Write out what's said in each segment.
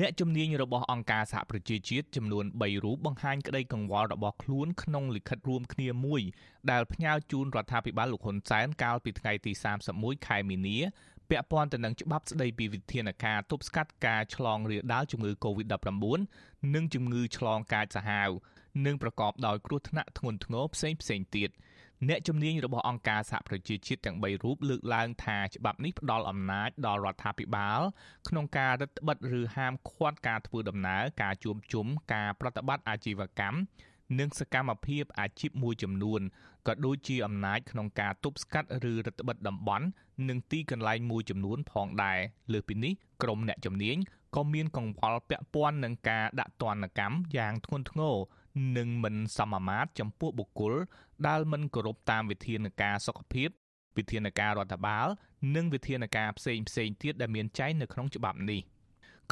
អ្នកជំនាញរបស់អង្គការសហប្រជាជាតិចំនួន3រូបបង្ហាញក្តីកង្វល់របស់ខ្លួនក្នុងលិខិតរួមគ្នាមួយដែលផ្ញើជូនរដ្ឋាភិបាលលោកហ៊ុនសែនកាលពីថ្ងៃទី31ខែមីនាពាក់ព័ន្ធទៅនឹងច្បាប់ស្តីពីវិធានការទប់ស្កាត់ការឆ្លងរាលដាលជំងឺ Covid-19 និងជំងឺឆ្លងកាចសាហាវនិងប្រកបដោយគ្រោះថ្នាក់ធ្ងន់ធ្ងរផ្សេងផ្សេងទៀត អ្នកជំនាញរបស់អង្គការសហប្រជាជាតិទាំង3រូបលើកឡើងថាច្បាប់នេះផ្ដល់អំណាចដល់រដ្ឋាភិបាលក្នុងការរឹតបន្តឹងឬហាមឃាត់ការធ្វើដំណើរការជួបជុំការប្រតិបត្តិអាជីវកម្មនិងសកម្មភាពអាជីពមួយចំនួនក៏ដូចជាអំណាចក្នុងការទប់ស្កាត់ឬរដ្ឋបិទតំបន់និងទីកន្លែងមួយចំនួនផងដែរលើសពីនេះក្រុមអ្នកជំនាញ ក៏មានកង្វល់ពាក់ព័ន្ធនឹងការដាក់ទណ្ឌកម្មយ៉ាងធ្ងន់ធ្ងរនិងមិនសមមាត្រចំពោះបុគ្គលដែលមិនគោរពតាមវិធានការសុខភាពវិធានការរដ្ឋបាល និងវិធានការផ្សេងផ្សេងទៀតដែលមានចែងនៅក្នុងច្បាប់នេះ។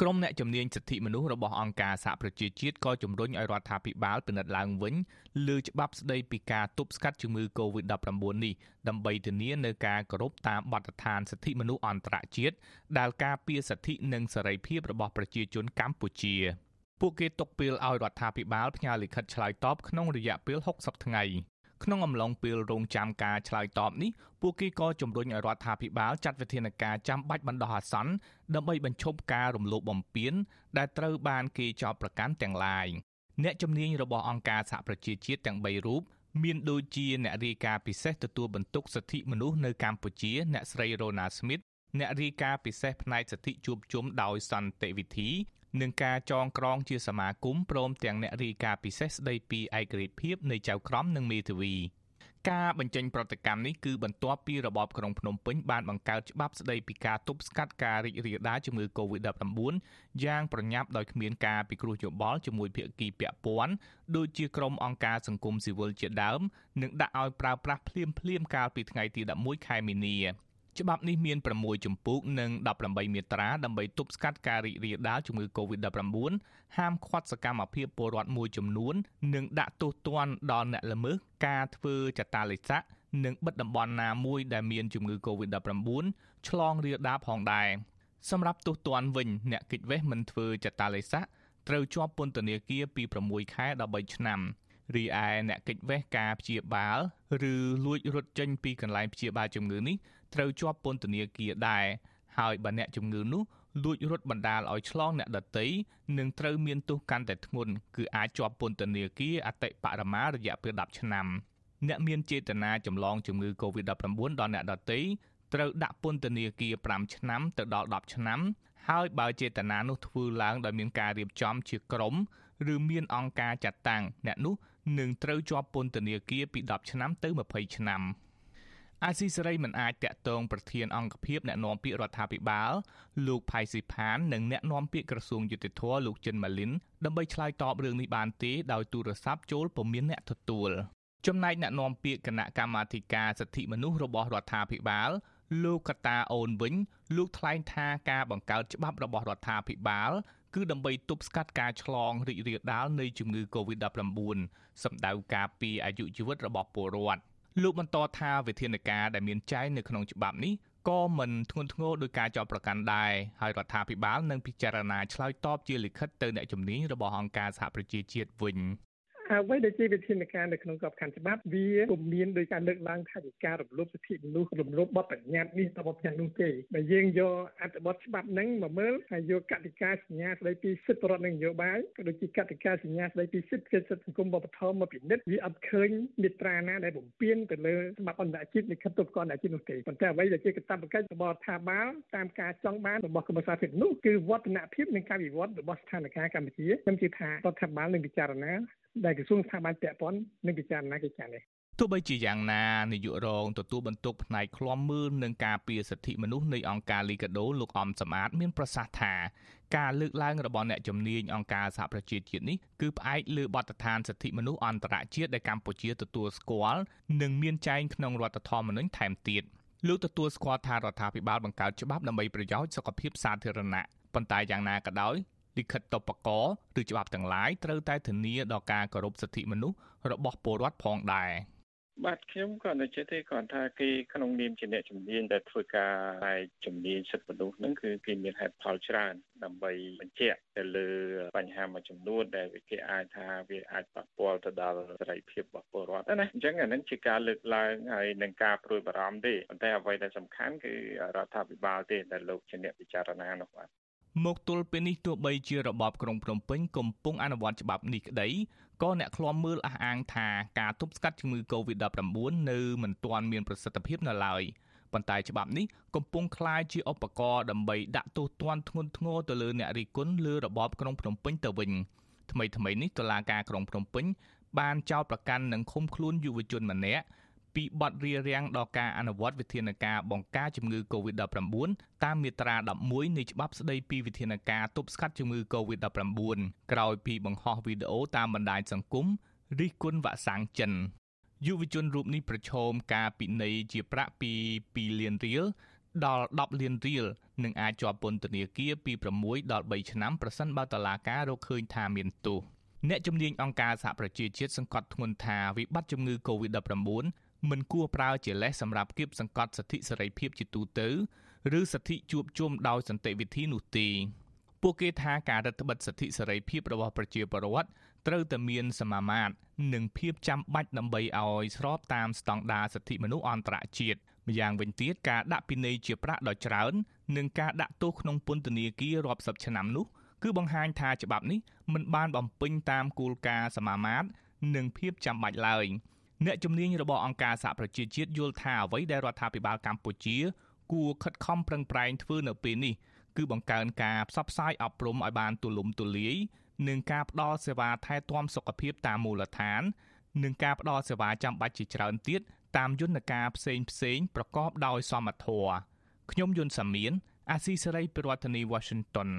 ក្រុមអ្នកជំនាញសិទ្ធិមនុស្សរបស់អង្គការសហប្រជាជាតិក៏ជំរុញឲ្យរដ្ឋាភិបាលពិនិត្យឡើងវិញលើច្បាប់ស្តីពីការទប់ស្កាត់ជំងឺ Covid-19 នេះដើម្បីធានានូវការគោរពតាមបទដ្ឋានសិទ្ធិមនុស្សអន្តរជាតិដែលការពារសិទ្ធិនិងសេរីភាពរបស់ប្រជាជនកម្ពុជាពួកគេទុកពេលឲ្យរដ្ឋាភិបាលផ្ញើលិខិតឆ្លើយតបក្នុងរយៈពេល60ថ្ងៃ ក្នុងអំឡុងពេលរងចាំការឆ្លើយតបនេះពួកគេក៏ជំរុញឲ្យរដ្ឋាភិបាលចាត់វិធានការចាំបាច់បណ្ដោះអាសន្នដើម្បីបញ្ឈប់ការរំលោភបំពានដែលត្រូវបានគេចោទប្រកាន់ទាំងឡាយអ្នកជំនាញរបស់អង្គការសហប្រជាជាតិទាំង3រូបមានដូចជាអ្នករាយការណ៍ពិសេសទទួលបន្ទុកសិទ្ធិមនុស្សនៅកម្ពុជា អ្នកស្រី Rona Smith អ្នករាយការណ៍ពិសេសផ្នែកសិទ្ធិជួបជុំដោយសន្តិវិធី នឹងការចងក្រងជាសមាគមព្រមទាំងអ្នករាយការណ៍ពិសេសស្ដីពីឯករាជ្យភាពនៃចៅក្រមនិងមេធាវីការបញ្ចេញប្រតិកម្មនេះគឺបន្ទាប់ពីរបបក្រុងភ្នំពេញបានបង្កើតច្បាប់ស្ដីពីការទប់ស្កាត់ការរីករាលដាលជំងឺ Covid-19 យ៉ាងប្រញាប់ដោយគ្មានការពិគ្រោះយោបល់ជាមួយភាគីពាក់ព័ន្ធដូចជាក្រុមអង្គការសង្គមស៊ីវិលជាដើមនិងដាក់ឲ្យប្រើប្រាស់ភ្លាមៗកាលពីថ្ងៃទី11ខែមីនា ច្បាប់នេះមាន6ជំពូកនិង18មាត្រាដើម្បីទប់ស្កាត់ការរីករាលដាលជំងឺ Covid-19 ហាមឃាត់សកម្មភាពពលរដ្ឋមួយចំនួន និងដាក់ទោសទណ្ឌដល់អ្នកល្មើសការធ្វើចតាឡេស័កនិងបិទតំបន់ណាមួយដែលមានជំងឺ Covid-19 ឆ្លងរាលដាលផងដែរសម្រាប់ទោសទណ្ឌវិញអ្នកកិច្ចវេះមិនធ្វើចតាឡេស័កត្រូវជាប់ពន្ធនាគារពី6ខែដល់3ឆ្នាំ រីឯអ្នកកិច្ចវេះការព្យាបាលឬលួចរត់ចេញពីកន្លែងព្យាបាលជំងឺនេះត្រូវជាប់ពន្ធនាគារដែរហើយបើអ្នកជំងឺនោះលួចរត់បណ្ដាលឲ្យឆ្លងអ្នកដទៃនឹងត្រូវមានទោសកាន់តែធ្ងន់គឺអាចជាប់ពន្ធនាគារអតិបរមារយៈពេល10ឆ្នាំអ្នកមានចេតនាចម្លងជំងឺ Covid-19 ដល់អ្នកដទៃត្រូវដាក់ពន្ធនាគារ5ឆ្នាំទៅដល់10ឆ្នាំ ហើយបើចេតនានោះធ្វើឡើងដោយមានការរៀបចំជាក្រុមឬមានអង្គការចាត់តាំងអ្នកនោះ នឹងត្រូវជាប់ពន្ធនាគារពី10ឆ្នាំទៅ20ឆ្នាំ។អាស៊ីសេរីមិនអាចតាក់ទងប្រធានអង្គភិបអ្នកណែនាំពាក្យរដ្ឋាភិបាលលោកផៃស៊ីផាននិងអ្នកណែនាំពាក្យក្រសួងយុតិធធលោកចិនម៉ាលីនដើម្បីឆ្លើយតបរឿងនេះបានទេដោយទូរស័ព្ទចូលពុំមានអ្នកទទួលចំណែកអ្នកណែនាំពាក្យគណៈកម្មាធិការសិទ្ធិមនុស្សរបស់រដ្ឋាភិបាល លោកកតាអូនវិញលោកថ្លែងថាការបង្កើតច្បាប់របស់រដ្ឋាភិបាល គឺដើម្បីទប់ស្កាត់ការឆ្លងរីករាលដាលនៃជំងឺ Covid-19 សម្ដៅការពីអាយុជីវិតរបស់ពលរដ្ឋលោកបន្តថាវិធានការដែលមានចែងនៅក្នុងច្បាប់នេះក៏មិនធ្ងន់ធ្ងរដោយការចោទប្រកាន់ដែរហើយរដ្ឋាភិបាលនឹងពិចារណាឆ្លើយតបជាលិខិតទៅអ្នកជំនាញរបស់អង្គការសហប្រជាជាតិវិញ អ្វីដែលជាវិធានការនៅក្នុងក្របខ័ណ្ឌច្បាប់វាពុំមានដោយការលើកឡើងថាជាការរំលោភសិទ្ធិមនុស្សរំលោភបទបញ្ញត្តិនេះទៅបទបញ្ញត្តិនោះទេបើយើងយកអត្ថបទច្បាប់ហ្នឹងមកមើលហើយយកកតិកាសញ្ញាស្តីពីសិទ្ធិរដ្ឋនិងនយោបាយក៏ដូចជាកតិកាសញ្ញាស្តីពីសិទ្ធិសិទ្ធិសង្គមបព្វធម៌មកពិនិត្យវាអត់ឃើញមាត្រាណាដែលបំពេញទៅលើច្បាប់អន្តរជាតិនៃខិតទប់កនអជាតិនោះទេប៉ុន្តែអ្វីដែលជាកាតព្វកិច្ចរបស់រដ្ឋាភិបាលតាមការចង់បានរបស់ក្រមសារសិទ្ធិនោះគឺវឌ្ឍនភាពនិងការវិវត្តរបស់ស្ថានភាពកម្ពុជាខ្ញុំជឿថារដ្ឋាភិបាលនឹងពិចារណា ដែលក្រសួងស្ថាប័នពាក់ព័ន្ធនឹងពិចារណាកិច្ចការនេះទោះបីជាយ៉ាងណានាយករងទទួលបន្ទុកផ្នែកឃ្លាំមើលនិងការពារសិទ្ធិមនុស្សនៃអង្គការលីកាដូលោកអំសំអាត មានប្រសាសន៍ថាការលើកឡើងរបស់អ្នកជំនាញអង្គការសហប្រជាជាតិនេះគឺផ្អែកលើបទដ្ឋានសិទ្ធិមនុស្សអន្តរជាតិដែលកម្ពុជាទទួលស្គាល់និងមានចែងក្នុងរដ្ឋធម្មនុញ្ញថែមទៀតលោកទទួលស្គាល់ថារដ្ឋាភិបាលបង្កើតច្បាប់ដើម្បីប្រយោជន៍សុខភាពសាធារណៈប៉ុន្តែយ៉ាងណាក៏ដោយ លិខិតតបកឬច្បាប់ទាំងឡាយត្រូវតែធានាដល់ការគោរពសិទ្ធិមនុស្សរបស់ពលរដ្ឋផងដែរបាទខ្ញុំក៏នៅចិត្តទេគាត់ថាគេក្នុងនាមជាអ្នកជំនាញដែលធ្វើការតែជំនាញសិទ្ធិមនុស្សហ្នឹងគឺគេមានហេតុផលច្រើន ដើម្បីបញ្ជាក់ទៅលើបញ្ហាមួយចំនួនដែលគេអាចថាវាអាចប៉ះពាល់ទៅដល់សេរីភាពរបស់ពលរដ្ឋណាអញ្ចឹងអានឹងជាការលើកឡើងហើយនឹងការព្រួយបារម្ភទេប៉ុន្តែអ្វីដែលសំខាន់គឺរដ្ឋាភិបាលទេដែលលោកជាអ្នកពិចារណានោះបាទ មកទល់ពេលនេះទោះបីជារបបក្រុងភ្នំពេញកំពុងអនុវត្តច្បាប់នេះក្តីក៏អ្នកឃ្លាំមើលអះអាងថាការទប់ស្កាត់ជំងឺ Covid-19 នៅមិនទាន់មានប្រសិទ្ធភាពនៅឡើយប៉ុន្តែច្បាប់នេះកំពុងคล้ายជាឧបករណ៍ដើម្បីដាក់ទោសទណ្ឌធ្ងន់ធ្ងរទៅលើអ្នករិះគន់លើរបបក្រុងភ្នំពេញទៅវិញថ្មីថ្មីនេះតុលាការក្រុងភ្នំពេញបានចោទប្រកាន់និងឃុំខ្លួនយុវជនម្នាក់ ពីបទរារាំងដល់ការអនុវត្តវិធានការបង្ការជំងឺ Covid-19 តាមមាត្រា11នៃច្បាប់ស្តីពីវិធានការទប់ស្កាត់ជំងឺ Covid-19 ក្រោយពីបង្ហោះវីដេអូតាមបណ្ដាញសង្គមរិះគន់វ៉ាក់សាំងចិនយុវជនរូបនេះប្រឈមការពិន័យជាប្រាក់ពី2លានរៀលដល់10លានរៀលនិងអាចជាប់ពន្ធនាគារពី6ដល់3ឆ្នាំប្រសិនបើតុលាការរកឃើញថាមានទោសអ្នកជំនាញអង្គការសហប្រជាជាតិសង្កត់ធ្ងន់ថាវិបត្តិជំងឺ Covid-19 មិនគួរប្រើជាលេសសម្រាប់គៀបសង្កត់សិទ្ធិសេរីភាពជាទូទៅឬសិទ្ធិជួបជុំដោយសន្តិវិធីនោះទេពួកគេថាការរដ្ឋបិទសិទ្ធិសេរីភាពរបស់ប្រជាពលរដ្ឋត្រូវតែមានសមាមាត្រនិងភាពចាំបាច់ដើម្បីឲ្យស្របតាមស្តង់ដារសិទ្ធិមនុស្សអន្តរជាតិម្យ៉ាងវិញទៀតការដាក់ពិន័យជាប្រាក់ដ៏ច្រើននិងការដាក់ទោសក្នុងពន្ធនាគាររាប់សិបឆ្នាំនោះគឺបង្ហាញថាច្បាប់នេះមិនបានបំពេញតាមគោលការណ៍សមាមាត្រនិងភាពចាំបាច់ឡើយ។ អ្នកជំនាញរបស់អង្គការសហប្រជាជាតិយល់ថាអ្វីដែលរដ្ឋាភិបាលកម្ពុជា គួរខិតខំប្រឹងប្រែងធ្វើនៅពេលនេះគឺបង្កើនការផ្សព្វផ្សាយអប់រំឲ្យបានទូលំទូលាយនិងការផ្តល់សេវាថែទាំសុខភាពតាមមូលដ្ឋាន និងការផ្តល់សេវាចាំបាច់ជាច្រើនទៀតតាមយន្តការផ្សេងផ្សេងប្រកបដោយសមធម៌ខ្ញុំយុនសាមៀនអាស៊ីសេរីប្រធានាធិបតី Washington